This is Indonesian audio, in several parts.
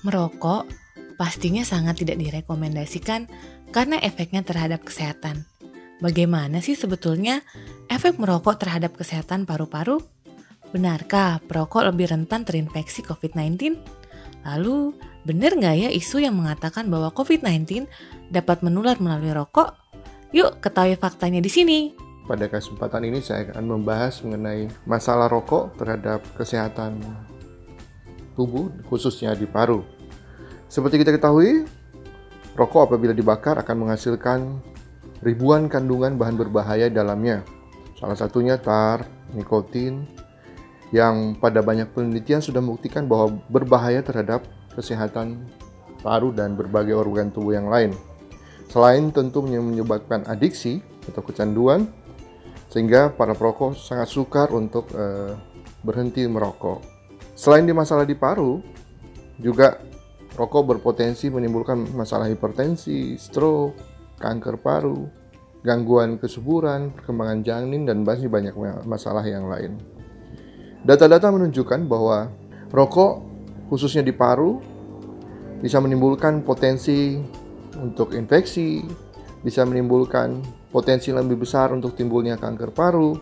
Merokok pastinya sangat tidak direkomendasikan karena efeknya terhadap kesehatan. Bagaimana sih sebetulnya efek merokok terhadap kesehatan paru-paru? Benarkah perokok lebih rentan terinfeksi COVID-19? Lalu, benar nggak ya isu yang mengatakan bahwa COVID-19 dapat menular melalui rokok? Yuk ketahui faktanya di sini. Pada kesempatan ini saya akan membahas mengenai masalah rokok terhadap kesehatan tubuh, khususnya di paru. Seperti kita ketahui, rokok apabila dibakar akan menghasilkan ribuan kandungan bahan berbahaya dalamnya. Salah satunya tar, nikotin, yang pada banyak penelitian sudah membuktikan bahwa berbahaya terhadap kesehatan paru dan berbagai organ tubuh yang lain. Selain tentu menyebabkan adiksi atau kecanduan, sehingga para perokok sangat sukar untuk uh, berhenti merokok. Selain di masalah di paru, juga Rokok berpotensi menimbulkan masalah hipertensi, stroke, kanker paru, gangguan kesuburan, perkembangan janin, dan masih banyak masalah yang lain. Data-data menunjukkan bahwa rokok, khususnya di paru, bisa menimbulkan potensi untuk infeksi, bisa menimbulkan potensi lebih besar untuk timbulnya kanker paru,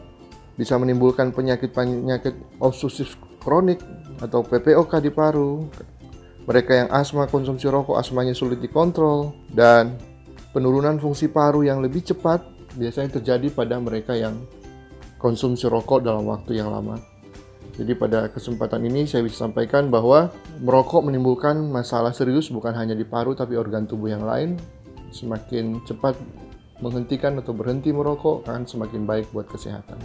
bisa menimbulkan penyakit-penyakit obstruktif kronik atau PPOK di paru, mereka yang asma konsumsi rokok asmanya sulit dikontrol dan penurunan fungsi paru yang lebih cepat biasanya terjadi pada mereka yang konsumsi rokok dalam waktu yang lama. Jadi pada kesempatan ini saya bisa sampaikan bahwa merokok menimbulkan masalah serius bukan hanya di paru tapi organ tubuh yang lain. Semakin cepat menghentikan atau berhenti merokok akan semakin baik buat kesehatan.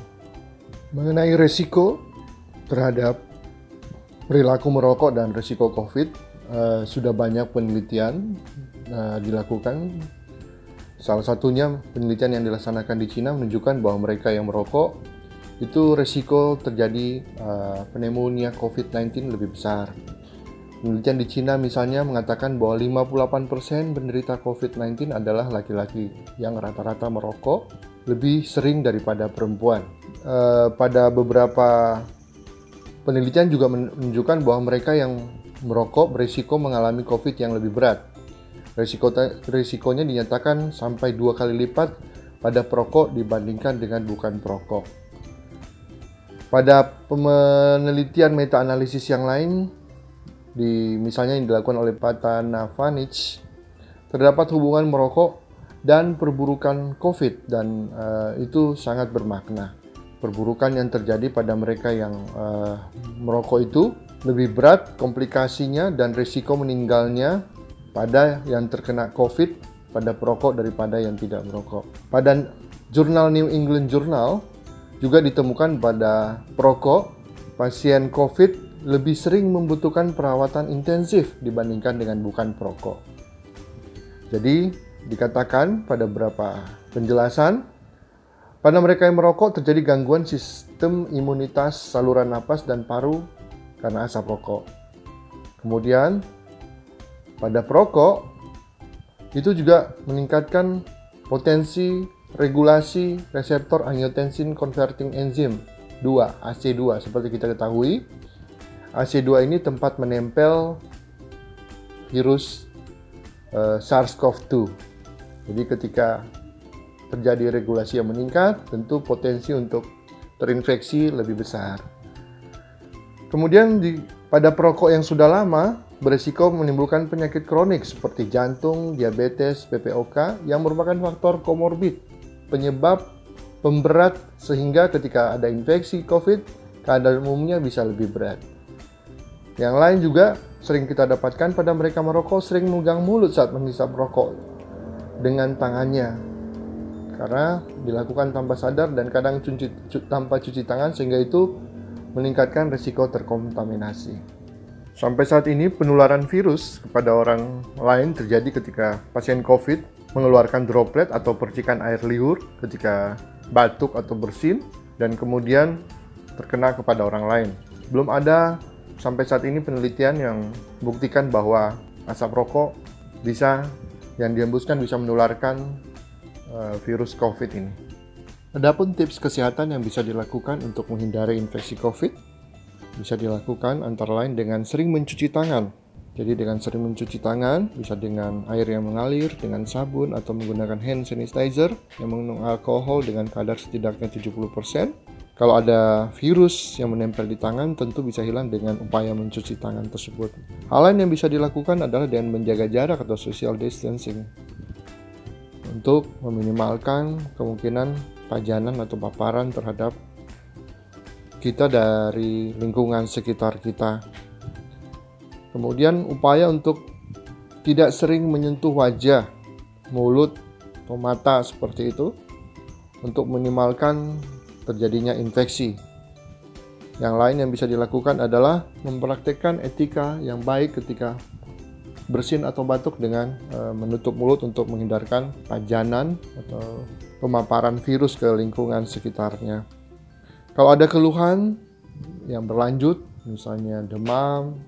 Mengenai resiko terhadap perilaku merokok dan resiko COVID, uh, sudah banyak penelitian uh, dilakukan. Salah satunya penelitian yang dilaksanakan di Cina menunjukkan bahwa mereka yang merokok itu resiko terjadi uh, pneumonia COVID-19 lebih besar. Penelitian di Cina misalnya mengatakan bahwa 58% penderita COVID-19 adalah laki-laki yang rata-rata merokok lebih sering daripada perempuan. Uh, pada beberapa penelitian juga menunjukkan bahwa mereka yang merokok berisiko mengalami COVID yang lebih berat. Risiko risikonya dinyatakan sampai dua kali lipat pada perokok dibandingkan dengan bukan perokok. Pada penelitian meta-analisis yang lain, di misalnya yang dilakukan oleh Patana Vanic, terdapat hubungan merokok dan perburukan COVID dan uh, itu sangat bermakna. Perburukan yang terjadi pada mereka yang uh, merokok itu lebih berat komplikasinya dan risiko meninggalnya pada yang terkena COVID pada perokok daripada yang tidak merokok. Pada jurnal New England Journal juga ditemukan pada perokok pasien COVID lebih sering membutuhkan perawatan intensif dibandingkan dengan bukan perokok. Jadi dikatakan pada beberapa penjelasan pada mereka yang merokok terjadi gangguan sistem imunitas saluran napas dan paru karena asap rokok. Kemudian pada perokok itu juga meningkatkan potensi regulasi reseptor angiotensin converting enzyme 2 AC2 seperti kita ketahui. AC2 ini tempat menempel virus uh, SARS-CoV-2. Jadi ketika terjadi regulasi yang meningkat, tentu potensi untuk terinfeksi lebih besar. Kemudian di, pada perokok yang sudah lama berisiko menimbulkan penyakit kronik seperti jantung, diabetes, PPOK yang merupakan faktor komorbid penyebab pemberat sehingga ketika ada infeksi COVID keadaan umumnya bisa lebih berat. Yang lain juga sering kita dapatkan pada mereka merokok sering memegang mulut saat menghisap rokok dengan tangannya karena dilakukan tanpa sadar dan kadang cuci, tanpa cuci tangan sehingga itu meningkatkan risiko terkontaminasi. Sampai saat ini penularan virus kepada orang lain terjadi ketika pasien COVID mengeluarkan droplet atau percikan air liur ketika batuk atau bersin dan kemudian terkena kepada orang lain. Belum ada sampai saat ini penelitian yang buktikan bahwa asap rokok bisa yang dihembuskan bisa menularkan uh, virus COVID ini. Adapun tips kesehatan yang bisa dilakukan untuk menghindari infeksi COVID bisa dilakukan antara lain dengan sering mencuci tangan Jadi dengan sering mencuci tangan, bisa dengan air yang mengalir, dengan sabun, atau menggunakan hand sanitizer yang mengandung alkohol dengan kadar setidaknya 70%. Kalau ada virus yang menempel di tangan, tentu bisa hilang dengan upaya mencuci tangan tersebut. Hal lain yang bisa dilakukan adalah dengan menjaga jarak atau social distancing untuk meminimalkan kemungkinan pajanan atau paparan terhadap kita dari lingkungan sekitar kita. Kemudian upaya untuk tidak sering menyentuh wajah, mulut, atau mata seperti itu untuk minimalkan terjadinya infeksi. Yang lain yang bisa dilakukan adalah mempraktekkan etika yang baik ketika bersin atau batuk dengan e, menutup mulut untuk menghindarkan pajanan atau pemaparan virus ke lingkungan sekitarnya. Kalau ada keluhan yang berlanjut, misalnya demam,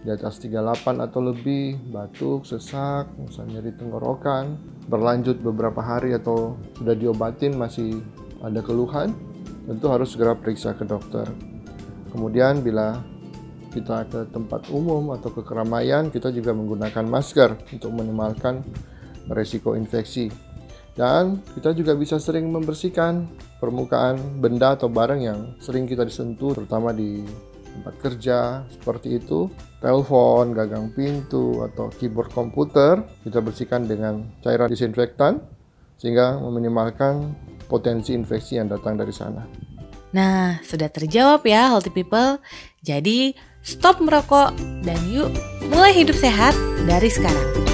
di atas 38 atau lebih, batuk, sesak, misalnya di tenggorokan, berlanjut beberapa hari atau sudah diobatin masih ada keluhan, tentu harus segera periksa ke dokter. Kemudian bila kita ke tempat umum atau ke keramaian, kita juga menggunakan masker untuk minimalkan resiko infeksi. Dan kita juga bisa sering membersihkan permukaan benda atau barang yang sering kita disentuh, terutama di tempat kerja seperti itu, telepon, gagang pintu, atau keyboard komputer, kita bersihkan dengan cairan disinfektan sehingga meminimalkan potensi infeksi yang datang dari sana. Nah, sudah terjawab ya healthy people. Jadi, stop merokok dan yuk mulai hidup sehat dari sekarang.